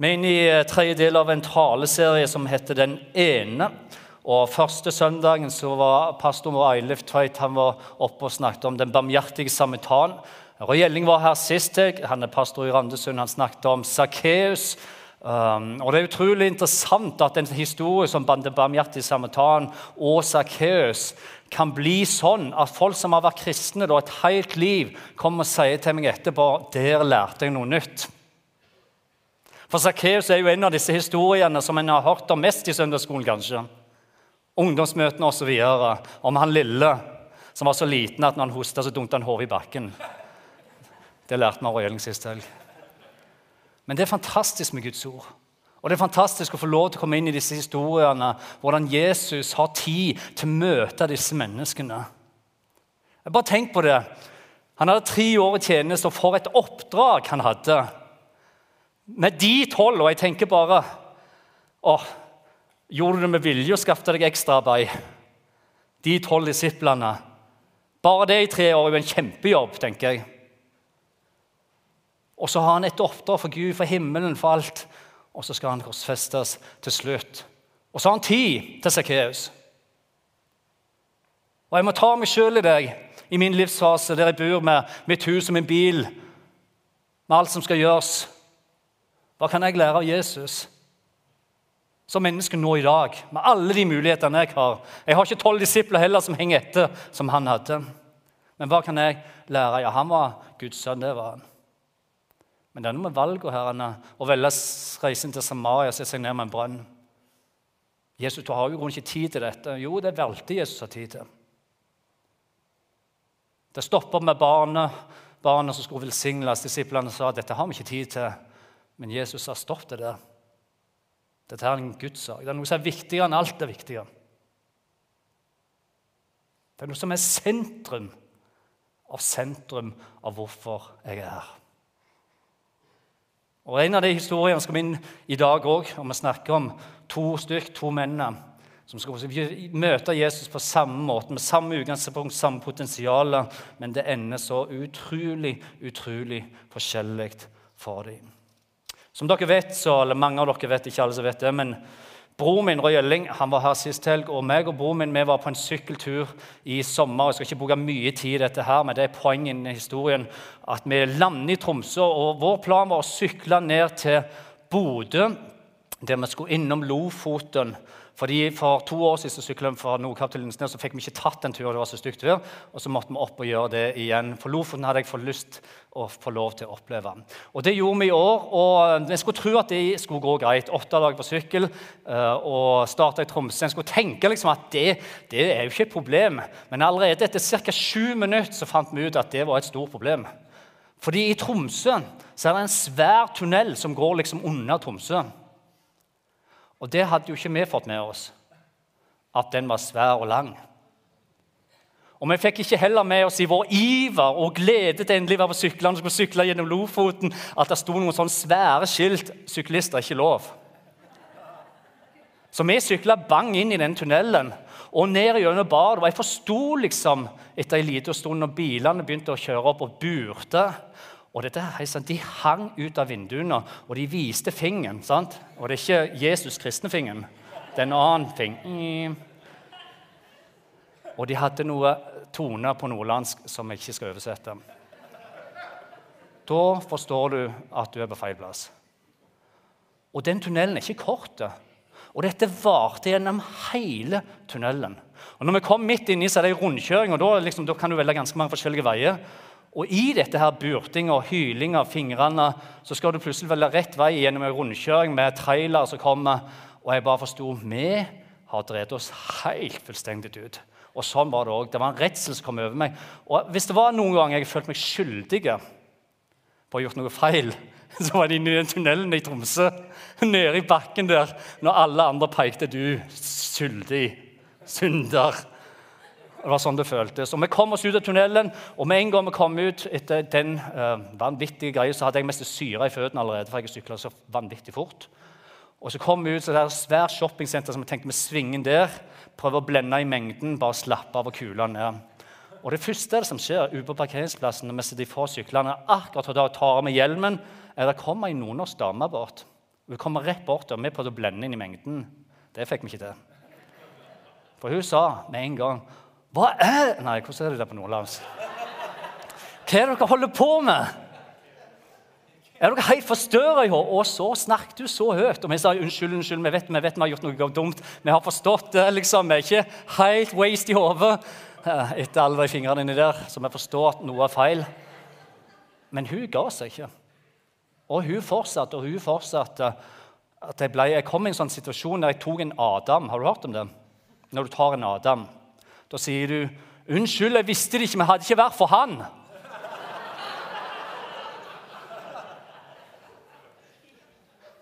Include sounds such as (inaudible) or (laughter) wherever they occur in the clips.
Vi er inne i eh, tredje del av en taleserie som heter Den ene. Og Første søndagen så var pastor Eilif Tveit han var oppe og snakket om den barmhjertige samaritan. Roy Gjelling var her sist. Han er pastor i Randesund. Han snakket om Sakkeus. Um, og Det er utrolig interessant at en historie som den barmhjertige samaritan og Sakkeus kan bli sånn at folk som har vært kristne da, et helt liv, kommer og sier til meg etterpå der lærte jeg noe nytt. For Sakkeus er jo en av disse historiene som en har hørt om mest i søndagsskolen. kanskje. Ungdomsmøtene osv. Om han lille som var så liten at når han hosta, så dunket han hodet i bakken. Det lærte vi av Røyling sist helg. Men det er fantastisk med Guds ord. Og Det er fantastisk å få lov til å komme inn i disse historiene, hvordan Jesus har tid til å møte disse menneskene. Bare tenk på det. Han hadde tre år i tjeneste, og for et oppdrag han hadde med de tolv, og jeg tenker bare Å, Gjorde du det med vilje og skaffet deg ekstraarbeid? De tolv disiplene. Bare det i tre år er jo en kjempejobb, tenker jeg. Og så har han et oppdrag for Gud, for himmelen, for alt. Og så skal han korsfestes til slutt. Og så har han tid til Sakkeus. Og jeg må ta meg sjøl i deg i min livsfase, der jeg bor med mitt hus og min bil, med alt som skal gjøres. Hva kan jeg lære av Jesus? Som menneske nå i dag, med alle de mulighetene jeg har. Jeg har ikke tolv disipler heller som henger etter, som han hadde. Men hva kan jeg lære? Ja, han var Guds sønn. det var han. Men det er noe med valget her. Å velge reisen til Samaria og sette seg ned med en brønn. Jesus du har jo ikke tid til dette. Jo, det valgte Jesus å ha tid til. Det stoppa med barnet, barnet som skulle velsignes. Disiplene sa dette har vi ikke tid til. Men Jesus har til det. Dette er en Guds sak. Det er noe som er viktigere enn alt det viktige. Det er noe som er sentrum av sentrum av hvorfor jeg er her. Og En av de historiene skal vi inn i dag òg, og vi snakker om to stykk, to mennene som skal møte Jesus på samme måte, med samme utgangspunkt, samme potensial, men det ender så utrolig, utrolig forskjellig for dem. Som dere vet, så, eller Mange av dere vet ikke alle som vet det, men Broren min Roy Elling, han var her sist helg, og meg og broren min vi var på en sykkeltur i sommer. Jeg skal ikke bruke mye tid i dette, her, men det er poenget i historien at vi lander i Tromsø. og Vår plan var å sykle ned til Bodø, der vi skulle innom Lofoten fordi For to år siden sykla vi fra Nordkapp til Lindesnes, så fikk vi ikke tatt den turen. det var så stygt vær, og så måtte vi opp og gjøre det igjen. For Lofoten hadde jeg fått lyst å få lov til å oppleve. Og Det gjorde vi i år. og Jeg skulle tro at det skulle gå greit. Åtte dager på sykkel eh, og starta i Tromsø. Jeg skulle tenke liksom at det, det, er jo ikke et problem. Men allerede etter ca. sju minutter så fant vi ut at det var et stort problem. Fordi i Tromsø så er det en svær tunnel som går liksom under Tromsø. Og det hadde jo ikke vi fått med oss, at den var svær og lang. Og Vi fikk ikke heller med oss i vår iver og glede til endelig å være på syklene, skulle sykle gjennom Lofoten, at det sto noen sånne svære skilt 'Syklister er ikke lov'. Så vi sykla bang inn i den tunnelen og ned gjennom badet. Og jeg forsto liksom, etter en liten stund, når bilene begynte å kjøre opp og burte og dette De hang ut av vinduene, og de viste fingeren. sant? Og det er ikke Jesus kristne fingeren. Det er en annen fing. Og de hadde noe toner på nordlandsk som jeg ikke skal oversette. Da forstår du at du er på feil plass. Og den tunnelen er ikke kort. Og dette varte gjennom hele tunnelen. Og når vi kom midt inni, så er det ei rundkjøring, og da, liksom, da kan du velge ganske mange forskjellige veier. Og i dette her burtinga av fingrene så skal du plutselig velge rett vei gjennom en rundkjøring med trailer som kommer. Og jeg bare forsto vi har drevet oss helt fullstendig ut. Og sånn var det òg. Det var en redsel som kom over meg. Og hvis det var noen gang jeg følte meg skyldig på å ha gjort noe feil, (laughs) så var det inni den tunnelen i Tromsø, nede i bakken der, når alle andre pekte 'du skyldig synder'. Det var sånn det føltes. Og Vi kom oss ut av tunnelen, og med en gang vi kom ut etter den uh, vanvittige greia, så hadde jeg mest syre i føttene allerede, for jeg sykla så vanvittig fort. Og så kom vi ut til et svært shoppingsenter som jeg tenkte vi svingen der. Prøve å blende i mengden, bare slappe av og kule ned. Og Det første som skjer ute på parkeringsplassen når vi sitter fra syklene, akkurat da tar av meg hjelmen, er det kommer ei nordnorsk dame bort. Hun kommer rett bort og vi prøvde å blende inn i mengden. Det fikk vi ikke til. For hun sa med en gang Hva er Nei, hvordan er det der på nordlands? Hva er det dere holder på med? Er dere helt forstørra i hår? Og så snakket du så høyt. Og vi sa unnskyld, unnskyld, vi vet, vi vet vi har gjort noe dumt. Vi har forstått det. liksom. Vi er ikke helt waste i hodet etter alle de fingrene inni der, så vi forstår at noe er feil. Men hun ga seg ikke. Og hun fortsatte og hun fortsatte. At jeg, ble, jeg kom i en sånn situasjon der jeg tok en Adam. Har du hørt om det? Når du tar en Adam. Da sier du 'Unnskyld, jeg visste det ikke, men hadde ikke vært for han'.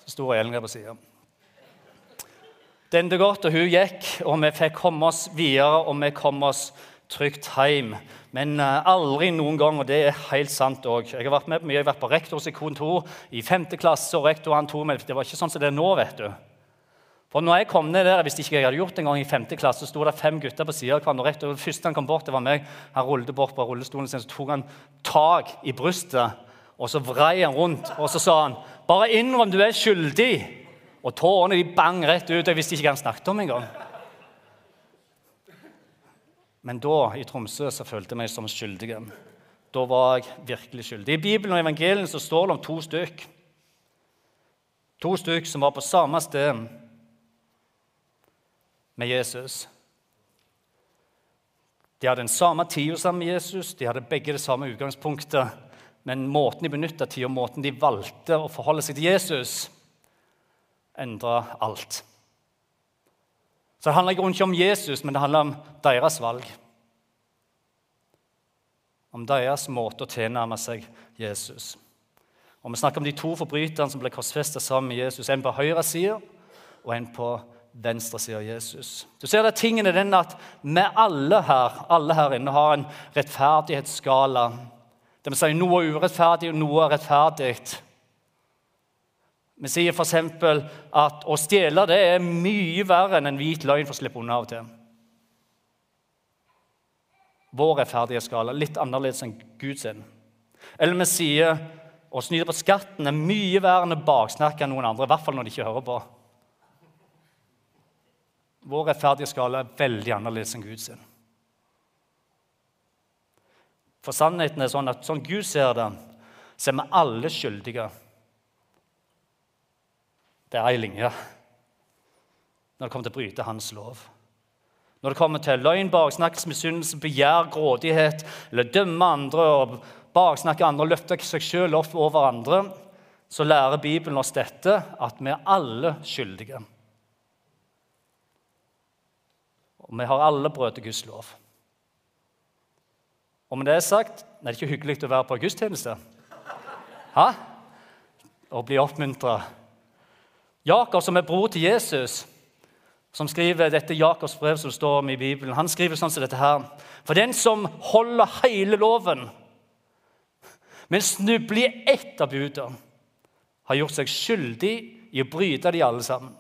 Så står Ellen der på sida. Det endte godt, og hun gikk, og vi fikk komme oss videre, og vi kom oss trygt hjem. Men uh, aldri noen gang, og det er helt sant òg. Jeg har vært med mye, jeg har vært på rektors kontor i 5. klasse, og rektor han tok meg Det var ikke sånn som det er nå, vet du. For når jeg kom ned der, Hvis ikke jeg hadde gjort en gang i 5. klasse, sto det fem gutter på sida av hverandre. Det første han kom bort, det var meg. Han rullet bort på rullestolen sin, så tok han tak i brystet, og så vrei han rundt, og så sa han bare innrøm du er skyldig. Og tårene de bang rett ut. Jeg visste ikke hva han snakket om engang. Men da, i Tromsø, så følte jeg meg som skyldig. Da var jeg virkelig skyldig. I Bibelen og evangeliet så står det om to stykk. To stykk som var på samme sted med Jesus. De hadde den samme tida sammen med Jesus, de hadde begge det samme utgangspunktet. Men måten de benytta tida, måten de valgte å forholde seg til Jesus, endra alt. Så det handler ikke om Jesus, men det handler om deres valg. Om deres måte å tilnærme seg Jesus. Og Vi snakker om de to forbryterne som ble korsfesta sammen med Jesus. En på høyre side og en på venstre side av Jesus. Du ser det tingen er den at vi alle her, alle her inne har en rettferdighetsskala det vil si noe er urettferdig, og noe er rettferdig. Vi sier f.eks. at å stjele det er mye verre enn en hvit løgn for å slippe unna av og til. Vår rettferdighetsskala er litt annerledes enn Guds. Eller vi sier å snyte på skatten er mye verre enn å baksnakke noen andre, i hvert fall når de ikke hører på. Vår rettferdige skala er veldig annerledes enn Guds. For sannheten er sånn at sånn Gud ser det, så er vi alle skyldige. Det er ei linje når det kommer til å bryte hans lov. Når det kommer til løgn, baksnakkelse, misunnelse, begjær, grådighet eller dømme andre og baksnakke andre og løfte seg sjøl opp over andre, så lærer Bibelen oss dette, at vi er alle skyldige. Og vi har alle brutt Guds lov. Og med det sagt er det ikke hyggelig å være på gudstjeneste. Hæ? Og bli oppmuntra. Jakob, som er bror til Jesus, som skriver dette Jakobs brev som står om i Bibelen, han skriver sånn som dette her. For den som holder hele loven, men snubler i ett av budene, har gjort seg skyldig i å bryte de alle sammen.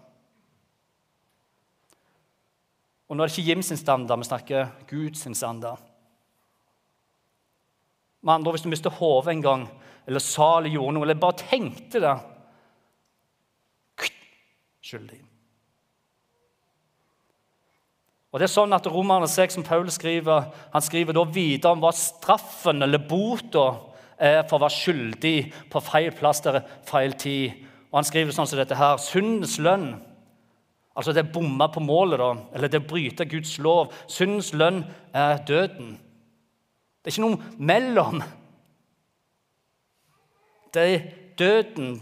Og nå er det ikke Jim sin standard, vi snakker Guds standard. Med andre Hvis du mister hodet en gang, eller Sali gjorde noe, eller bare tenkte det Skyldig. Og det er sånn at Romerne 6, som Paul skriver, han skriver da videre om hva straffen eller bota er for å være skyldig på feil plass der feil tid. Og Han skriver sånn som dette her. Syndens lønn, altså det å bomme på målet, da, eller det å bryte Guds lov, syndens lønn er døden. Det er ikke noe mellom. Det er døden.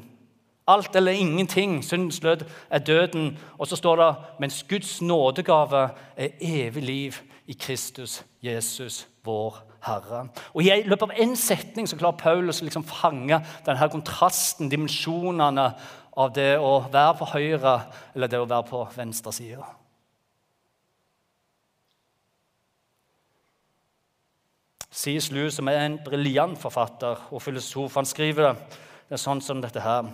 Alt eller ingenting. Syndens lønn er døden. Og så står det mens Guds nådegave er evig liv i Kristus Jesus, vår Herre. Og I løpet av én setning så klarer Paulus å liksom fange denne kontrasten, dimensjonene, av det å være på høyre eller det å være på venstre side. C.S. Lewis, som er en briljant forfatter og filosof, han skriver det er sånn som dette her.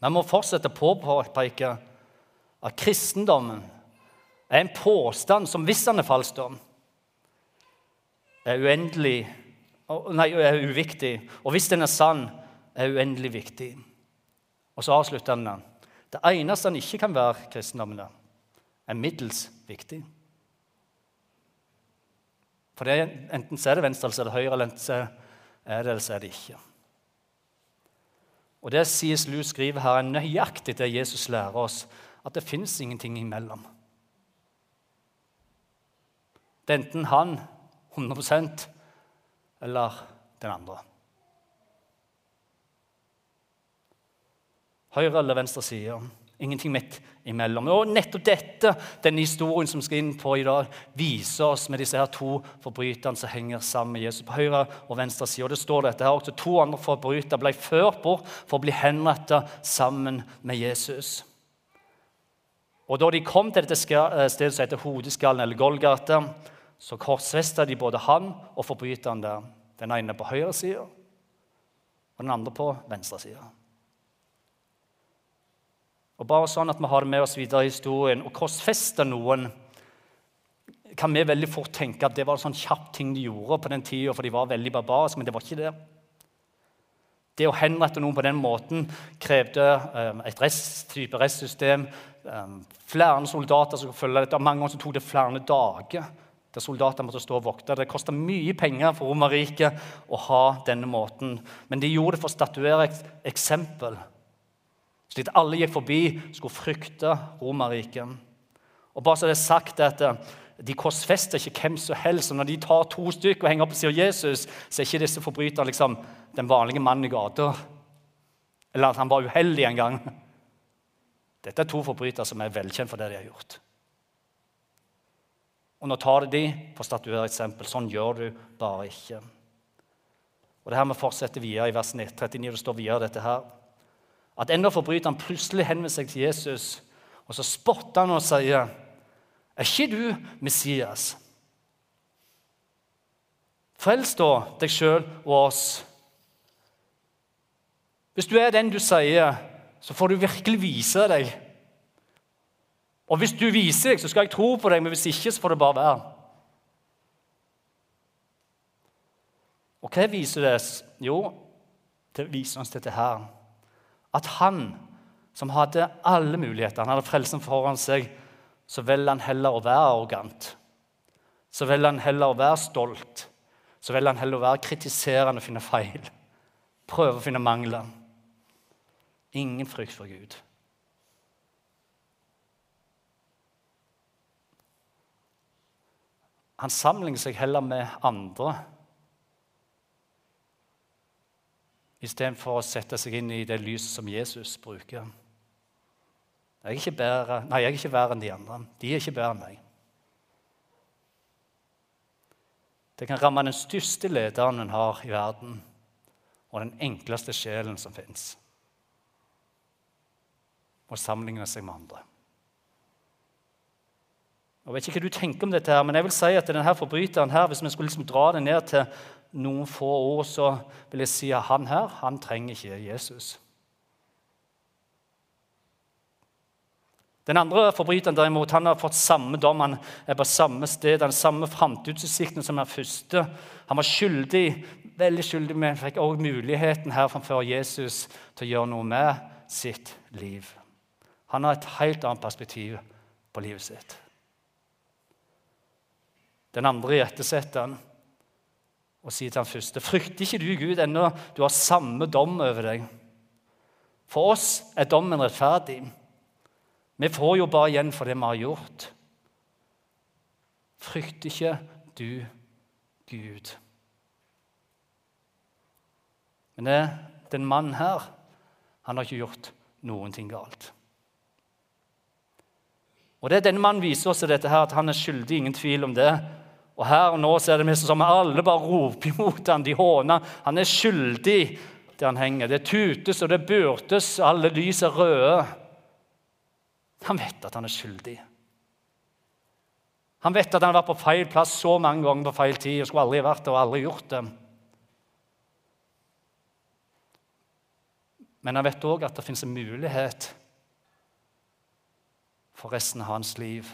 Vi må fortsette å påpeke at kristendommen er en påstand som, hvis den er falsk, er uendelig Nei, er uviktig. Og hvis den er sann, er uendelig viktig. Og så avslutter han med Det eneste han ikke kan være kristendommen, er middels viktig. For det, enten så er det venstre eller så er det høyre, eller så er det eller så er det ikke. Og Det sies Lu skriver her, er nøyaktig det Jesus lærer oss, at det fins ingenting imellom. Det er enten han 100% eller den andre. Høyre eller venstre side. Ingenting midt imellom. Og nettopp dette, denne historien som vi skal inn på i dag, viser oss med disse her to forbryterne som henger sammen med Jesus på høyre og venstre side. Og det står dette her også, To andre forbrytere ble ført bort for å bli henrettet sammen med Jesus. Og Da de kom til dette eh, stedet som heter Hodeskallen, eller Golgata, så korsfesta de både han og forbryteren der. Den ene på høyre side og den andre på venstre side. Og bare sånn at vi har det med oss videre i historien. Å korsfeste noen kan vi veldig fort tenke at det var en sånn kjapp ting de gjorde på den tida, for de var veldig barbariske, men det var ikke det. Det å henrette noen på den måten krevde um, et rest, type restsystem. Um, flere soldater som skulle følge dette. Mange ganger tok det flere dager der soldater måtte stå og vokte. Det kosta mye penger for Romerriket å ha denne måten, men de gjorde det for å statuere et eksempel slik at alle gikk forbi, skulle frykte Romerriket. Og bare så det er sagt at eh, De korsfester ikke hvem som helst. og Når de tar to stykker og henger opp og sier Jesus, så er ikke disse forbryterne liksom, den vanlige mannen i gata. Eller at han var uheldig en gang. Dette er to forbrytere som er velkjent for det de har gjort. Og nå tar de de for å statuere eksempel. Sånn gjør du bare ikke. Og det her Vi fortsetter videre i vers 39. Det står videre dette her at enda forbryteren plutselig henvender seg til Jesus, og så spotter han og sier, 'Er ikke du Messias?' Frels da deg sjøl og oss. Hvis du er den du sier, så får du virkelig vise deg. Og hvis du viser deg, så skal jeg tro på deg, men hvis ikke, så får det bare være. Og hva viser det? Jo, det viser oss dette her at han som hadde alle muligheter, han hadde frelsen foran seg, så velger han heller å være arrogant. Så velger han heller å være stolt. Så velger han heller å være kritiserende og finne feil. Prøve å finne mangler. Ingen frykt for Gud. Han sammenligner seg heller med andre istedenfor å sette seg inn i det lyset som Jesus bruker. Jeg er ikke bedre, nei, jeg er ikke verre enn de andre. De er ikke bedre enn meg. Det kan ramme den største lederen en har i verden, og den enkleste sjelen som fins. Å sammenligne seg med andre. Jeg vet ikke hva du tenker om dette, her, men jeg vil si at denne forbryteren her, hvis vi skulle liksom dra det ned til noen få ord, så vil jeg si at han her han trenger ikke Jesus. Den andre forbryteren derimot, han har fått samme dom. Han er på samme sted, har samme framtidsutsikten som den første. Han var skyldig, veldig skyldig, men fikk også muligheten her framfor Jesus til å gjøre noe med sitt liv. Han har et helt annet perspektiv på livet sitt. Den andre irettesetteren og sier til han første.: Frykter ikke du Gud ennå du har samme dom over deg? For oss er dommen rettferdig. Vi får jo bare igjen for det vi har gjort. Frykter ikke du Gud? Men det, den mannen her, han har ikke gjort noen ting galt. Og det Denne mannen viser oss dette her, at han er skyldig, ingen tvil om det. Og her og nå så er det nesten som alle bare roper imot han, De håner. Han er skyldig der han henger. Det tutes og det burtes, alle lys er røde. Han vet at han er skyldig. Han vet at han har vært på feil plass så mange ganger på feil tid og skulle aldri vært det og aldri gjort det. Men han vet òg at det fins en mulighet for resten av hans liv.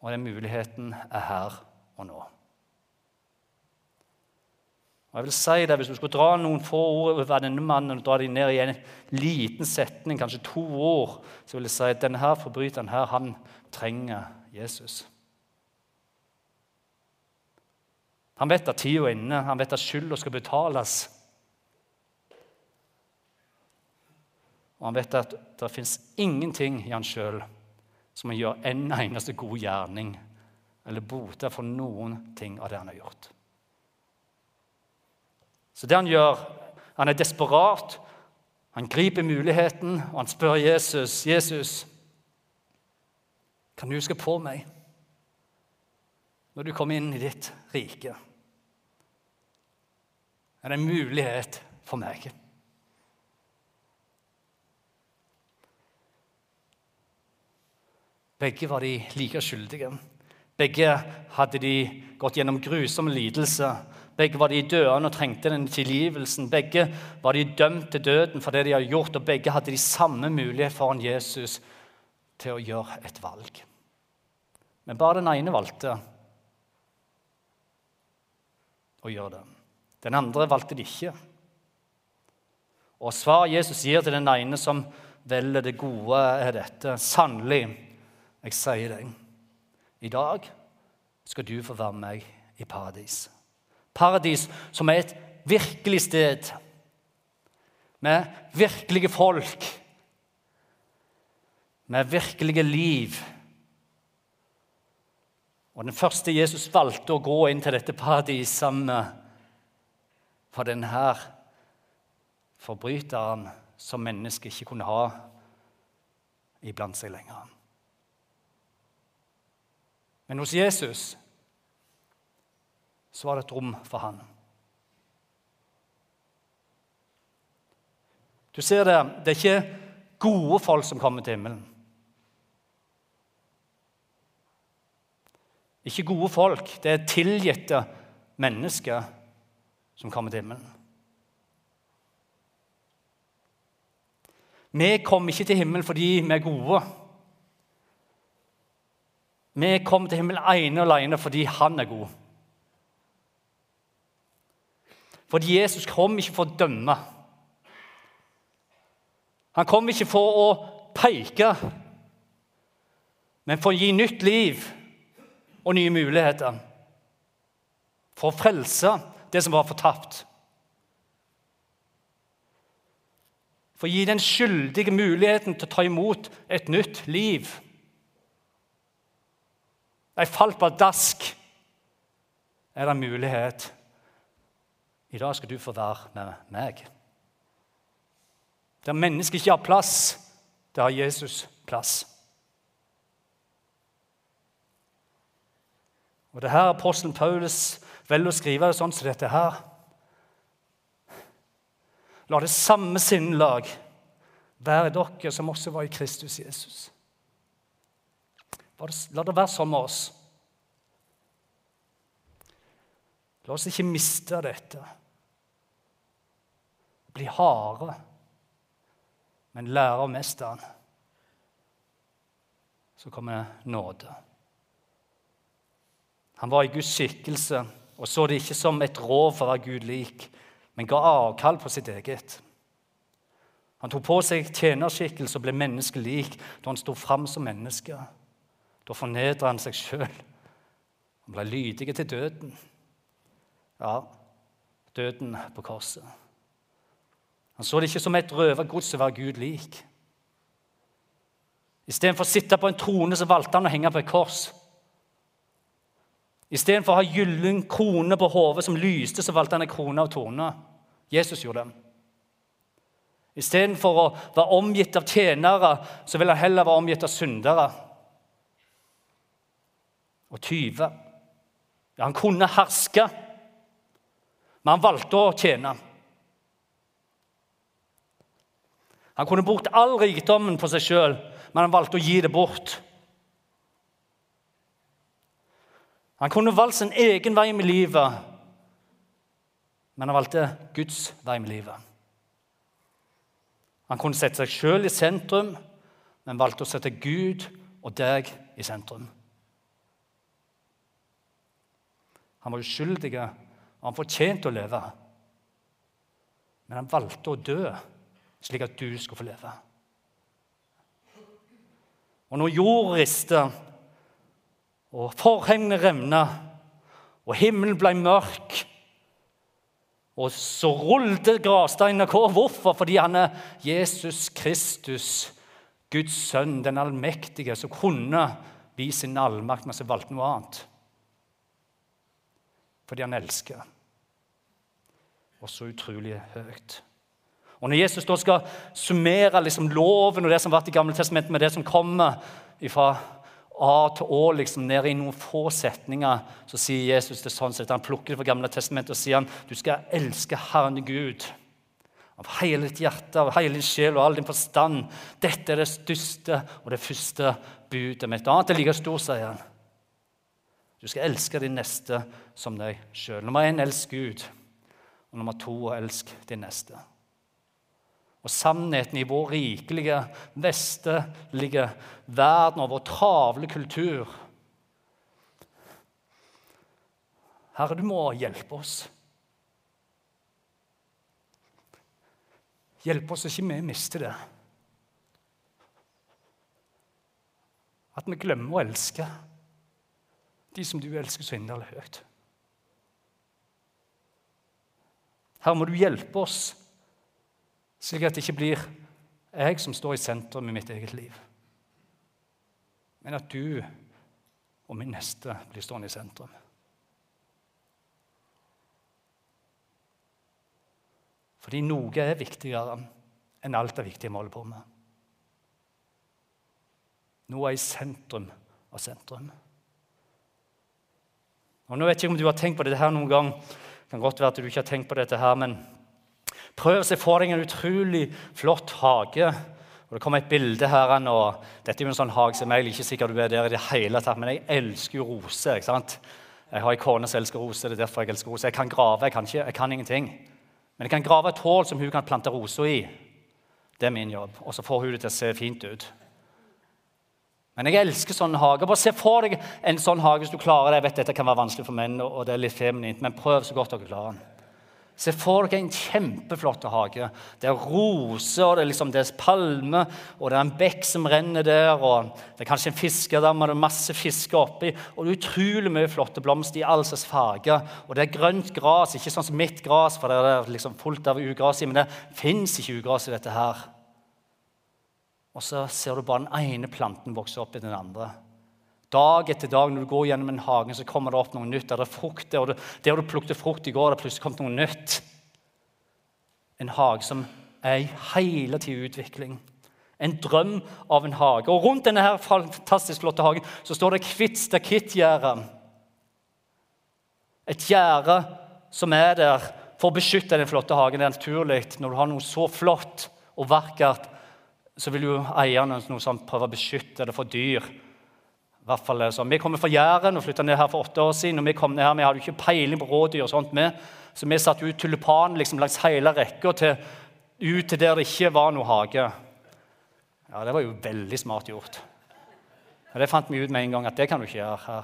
Og den muligheten er her og nå. Og jeg vil si det, Hvis du skulle dra noen få ord over denne mannen og dra dem ned i en liten setning, kanskje to ord, så vil jeg si at denne forbryteren her, han trenger Jesus. Han vet at tida er inne, han vet at skylda skal betales. Og han vet at det fins ingenting i han sjøl som gjøre en eneste god gjerning eller bote for noen ting av det han har gjort. Så det han gjør Han er desperat. Han griper muligheten, og han spør Jesus, 'Jesus, kan du huske på meg når du kommer inn i ditt rike?' Er det en mulighet for meg? Begge var de like skyldige. Begge hadde de gått gjennom grusom lidelse. Begge var de døende og trengte den tilgivelsen. Begge var de dømt til døden for det de hadde gjort, og begge hadde de samme mulighet foran Jesus til å gjøre et valg. Men bare den ene valgte å gjøre det. Den andre valgte det ikke. Og svaret Jesus gir til den ene som velger det gode, er dette. Sannelig jeg sier deg, i dag skal du få være med meg i paradis. Paradis som er et virkelig sted med virkelige folk, med virkelige liv. Og Den første Jesus valgte å gå inn til dette paradis sammen med for denne forbryteren som mennesket ikke kunne ha iblant seg lenger. Men hos Jesus så var det et rom for han. Du ser det, det er ikke gode folk som kommer til himmelen. Ikke gode folk, det er tilgitte mennesker som kommer til himmelen. Vi kommer ikke til himmelen fordi vi er gode. Vi kom til himmelen ene og alene fordi han er god. Fordi Jesus kom ikke for å dømme. Han kom ikke for å peke, men for å gi nytt liv og nye muligheter. For å frelse det som var fortapt. For å gi den skyldige muligheten til å ta imot et nytt liv. De falt dask. Er det mulighet? I dag skal du få være med meg. Der mennesket ikke har plass, der har Jesus plass. Og det her Apostelen Paulus velger å skrive det sånn som dette her. La det samme sinnlag være dere som også var i Kristus Jesus. La det være sånn med oss. La oss ikke miste dette. Bli harde, men lære av Mesteren. Så kommer nåde. Han var i Guds skikkelse og så det ikke som et råd for å være Gud lik, men ga avkall på sitt eget. Han tok på seg tjenerskikkelse og ble menneskelik da han sto fram som menneske. Da fornedra han seg sjøl. Han ble lydig til døden. Ja, døden på korset. Han så det ikke som et røvergods å være Gud lik. Istedenfor å sitte på en trone så valgte han å henge på et kors. Istedenfor å ha gyllen krone på hodet som lyste, så valgte han en krone av torner. Jesus gjorde det. Istedenfor å være omgitt av tjenere, så vil han heller være omgitt av syndere og tyve. Ja, han kunne herske, men han valgte å tjene. Han kunne brukt all rikdommen på seg sjøl, men han valgte å gi det bort. Han kunne valgt sin egen vei med livet, men han valgte Guds vei med livet. Han kunne sette seg sjøl i sentrum, men valgte å sette Gud og deg i sentrum. Han var uskyldig, og han fortjente å leve. Men han valgte å dø slik at du skulle få leve. Og når jord rister, og forhengene revner, og himmelen ble mørk og så rullet gravsteinene hvor. Hvorfor? Fordi han er Jesus Kristus, Guds sønn, den allmektige, som kunne vise sin allmakt, men som valgte noe annet. Fordi han elsker. Og så utrolig høyt. Og Når Jesus da skal summere liksom loven og det som har vært i Gamle testamentet, med det som kommer fra A til Å, liksom, ned i noen få setninger, så sier Jesus det sånn sett. Han plukker det fra Gamle testamentet og sier han, du skal elske Herren Gud av hele ditt hjerte, av hele din sjel og all din forstand. Dette er det største og det første budet. Med et annet er like stort, sier han. Du skal elske din neste som deg sjøl. Nummer én elsk Gud. Og nummer to elsk din neste og sannheten i vår rikelige, vestlige verden og vår travle kultur. Herre, du må hjelpe oss. Hjelp oss så ikke vi mister det. At vi glemmer å elske de som du elsker så inderlig høyt. Her må du hjelpe oss slik at det ikke blir jeg som står i sentrum i mitt eget liv, men at du og min neste blir stående i sentrum. Fordi noe er viktigere enn alt det viktige vi holder på med. Noe er i sentrum av sentrum. Og nå vet jeg ikke om du har tenkt på dette her noen gang. Det kan godt være at du ikke har tenkt på dette her, men Prøv å se for deg en utrolig flott hage. Og Det kommer et bilde her og Dette er jo en sånn hage som jeg er ikke sikker du er der i det hele tatt, men jeg elsker jo roser. ikke sant? Jeg har en kone som elsker roser. det er derfor Jeg elsker roser. Jeg kan grave, jeg kan, ikke, jeg kan ingenting. Men jeg kan grave et hull som hun kan plante roser i. Det er min jobb. Og så får hun det til å se fint ut. Men jeg elsker sånne hager. Bare Se for deg en sånn hage hvis du klarer det. Jeg vet dette kan være vanskelig for menn, og det er litt feminint, men prøv så godt dere klarer den. Se for dere en kjempeflott hage. Det er roser, og det er, liksom, det er palmer, og det er en bekk som renner der. og Det er kanskje en fiskedam, og det er masse fisk oppi. Og det er utrolig mye flotte blomster i all slags farger. Og det er grønt gras, ikke sånn som mitt gras, for det er liksom fullt av ugras i. Men det fins ikke ugras i dette her. Og så ser du bare den ene planten vokse opp i den andre. Dag etter dag når du går gjennom en hage, så kommer det opp noe nytt. Der det er frukt, der, der du plukket frukt i går, det plutselig kommet noe nytt. En hage som er i hele tida utvikling. En drøm av en hage. Og Rundt denne her fantastisk flotte hagen så står det hvitt stakittgjerde. Et gjerde som er der for å beskytte den flotte hagen. Det er naturlig. Når du har noe så flott og vakkert, så vil jo eierne noe sånt prøve å beskytte det for dyr hvert fall så. Vi kommer fra Jæren og flytta ned her for åtte år siden. og Vi kom ned her, vi hadde ikke peiling på rådyr, og sånt med, så vi satte ut tulipan liksom, langs hele rekka ut til der det ikke var noe hage. Ja, Det var jo veldig smart gjort. Og Det fant vi ut med en gang at det kan du ikke gjøre her.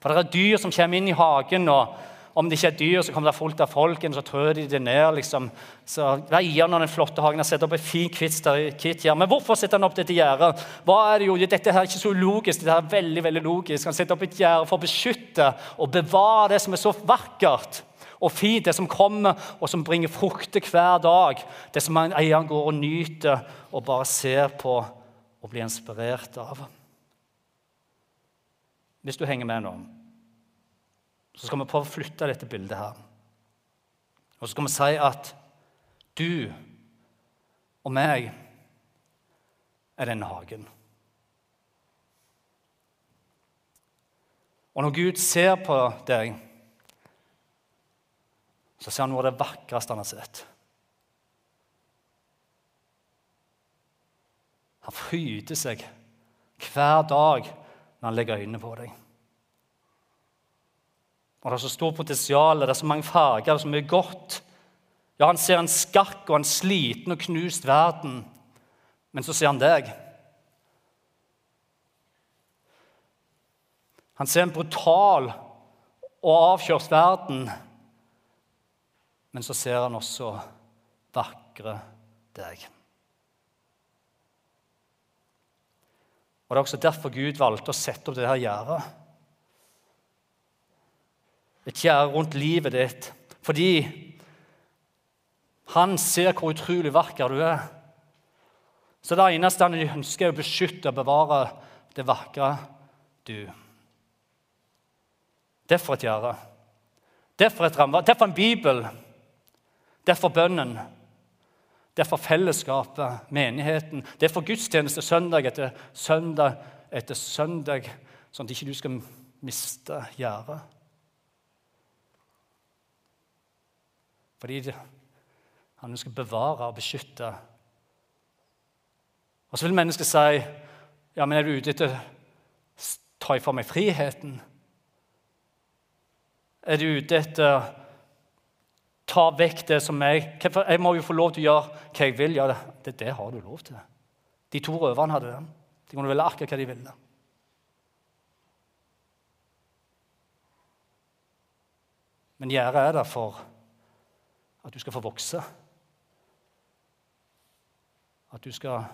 For det er dyr som kommer inn i hagen. og om det ikke er dyr, så kommer det fullt av folk, så trør de det ned. liksom. Så Eieren av den flotte hagen har satt opp et fint kvittgjerde. Men hvorfor setter han opp dette gjerdet? Hva er det jo? Dette her er ikke så logisk. Dette er veldig, veldig logisk. Han setter opp et gjerde for å beskytte og bevare det som er så vakkert og fint, det som kommer og som bringer frukter hver dag. Det som eieren går og nyter og bare ser på og blir inspirert av. Hvis du henger med nå så skal vi prøve å flytte dette bildet her. Og så skal vi si at du og meg er denne hagen. Og når Gud ser på deg, så ser han noe av det vakreste han har sett. Han fryder seg hver dag når han legger øynene på deg. Og Det er så stort potensial, det er så mange farger, det er så mye godt. Ja, Han ser en skakk og en sliten og knust verden, men så ser han deg. Han ser en brutal og avkjørt verden, men så ser han også vakre deg. Og Det er også derfor Gud valgte å sette opp det her gjerdet. Et gjerde rundt livet ditt. Fordi han ser hvor utrolig vakker du er. Så det eneste han ønsker, er å beskytte og bevare det vakre du. Derfor et gjerde. Derfor et rammeverk. Derfor en bibel. Derfor bønnen. Derfor fellesskapet, menigheten. Derfor gudstjeneste søndag etter søndag etter søndag, sånn at ikke du skal miste gjerdet. Fordi han ønsker å bevare og beskytte. Og så vil mennesket si ja, men er du ute etter å ta ifra meg friheten? Er du ute etter å ta vekk det som jeg Jeg må jo få lov til å gjøre hva jeg vil. Ja, det, det har du lov til. De to røverne hadde den. De kunne velge akkurat hva de ville. Men gjerdet er der for at du skal få vokse. At du skal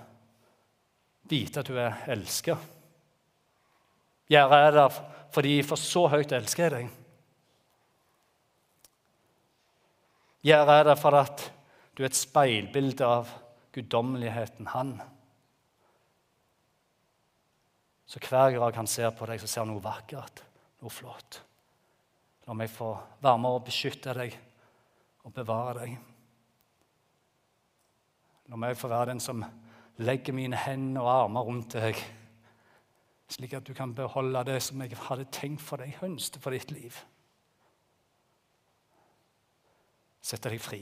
vite at du er elsket. Gjerdet er der fordi for så høyt elsker jeg deg. Gjerdet er der for at du er et speilbilde av guddommeligheten Han. Så hver dag han ser på deg, så ser han noe vakkert, noe flott. La meg få være med og beskytte deg og bevare deg. La meg få være den som legger mine hender og armer rundt deg, slik at du kan beholde det som jeg hadde tenkt for deg, hønste for ditt liv. Sette deg fri.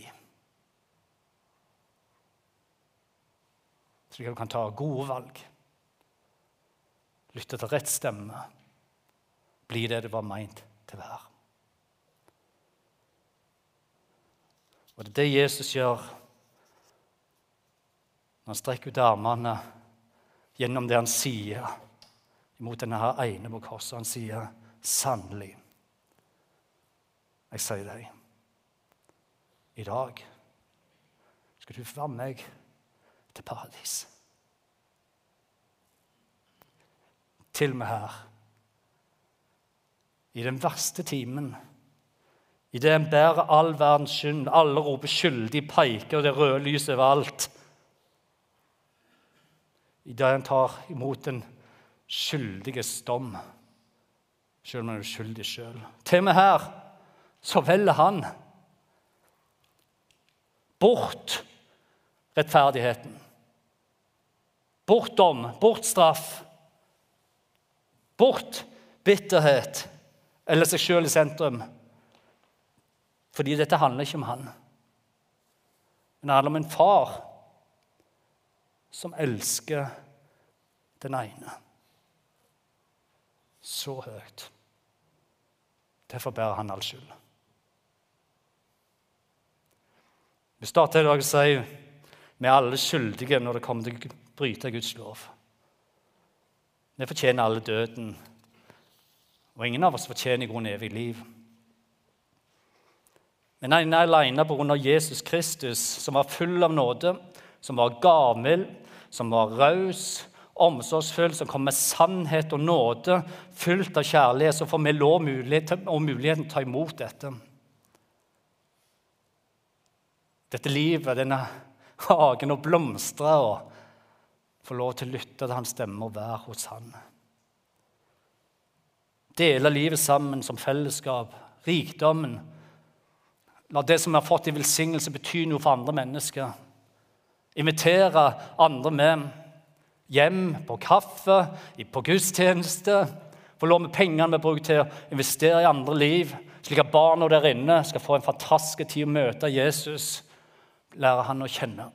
Slik at du kan ta gode valg. Lytte til rett stemme. Bli det du var meint til å være. Og det er det Jesus gjør når han strekker ut armene gjennom det han sier mot denne her ene på korset. Han sier sannelig, jeg sier deg, i dag skal du få være meg til paradis. Til og med her, i den verste timen Idet en bærer all verdens skyld, alle roper skyldig, peker, og det røde lyset overalt. Idet en tar imot den skyldiges dom, selv om han er uskyldig sjøl. Til og med her så velger han bort rettferdigheten. Bort dom, bort straff. Bort bitterhet eller seg sjøl i sentrum. Fordi dette handler ikke om han. Men det handler om en far som elsker den ene så høyt. Derfor bærer han all skyld. Vi starter i dag og sier vi er alle skyldige når det kommer til å bryte Guds lov. Vi fortjener alle døden, og ingen av oss fortjener i grunnen evig liv. Men han er alene pga. Jesus Kristus, som var full av nåde, som var gavmild, som var raus, omsorgsfull, som kom med sannhet og nåde, fullt av kjærlighet, så får vi lov mulighet og muligheten til å ta imot dette. Dette livet, denne hagen, å blomstre og få lov til å lytte til hans stemme og være hos han. Dele livet sammen som fellesskap, rikdommen, La det som vi har fått i velsignelse, bety noe for andre mennesker. Invitere andre med hjem på kaffe, på gudstjeneste. Få med pengene vi bruker til å investere i andre liv, slik at barna der inne skal få en fantastisk tid å møte Jesus, lære han å kjenne.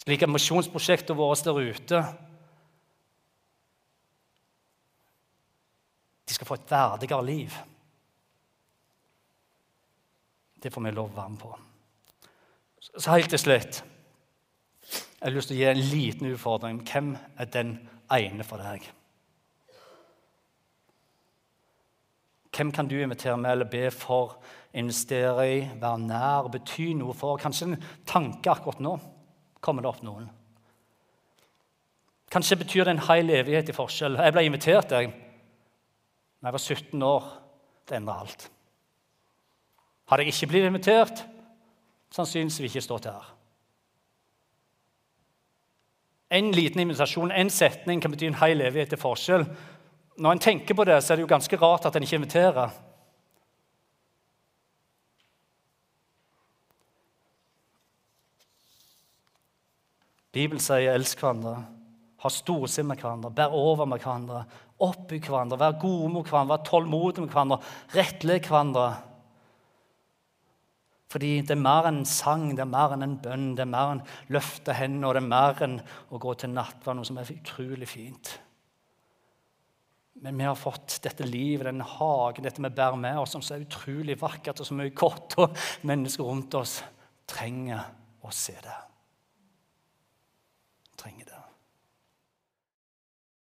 Slik at misjonsprosjektene våre der ute De skal få et verdigere liv. Det får vi lov å være med på. Så helt til slutt Jeg har lyst til å gi en liten utfordring. Hvem er den ene for deg? Hvem kan du invitere med eller be for, investere i, være nær, bety noe for? Kanskje en tanke akkurat nå kommer det opp noen. Kanskje betyr det en hel evighet i forskjell. Jeg ble invitert jeg, da jeg var 17 år. Det endrer alt. Hadde jeg ikke blitt invitert, sannsynligvis ikke stått her. En liten invitasjon, en setning, kan bety en hel evighet til forskjell. Når en tenker på det, så er det jo ganske rart at en ikke inviterer. Bibelen sier 'elsk hverandre', ha storsinn med hverandre, bær over med hverandre, oppbygg hverandre, vær gode mot hverandre, vær tålmodige med hverandre, rettleg hverandre. Fordi det er mer enn sang, det er mer enn en bønn, det er mer enn løfte hendene, og det er mer enn å gå til nattverd, noe som er utrolig fint. Men vi har fått dette livet, denne hagen, dette vi bærer med oss, som er utrolig vakkert, og så mye kort, og mennesker rundt oss trenger å se det. Trenger det.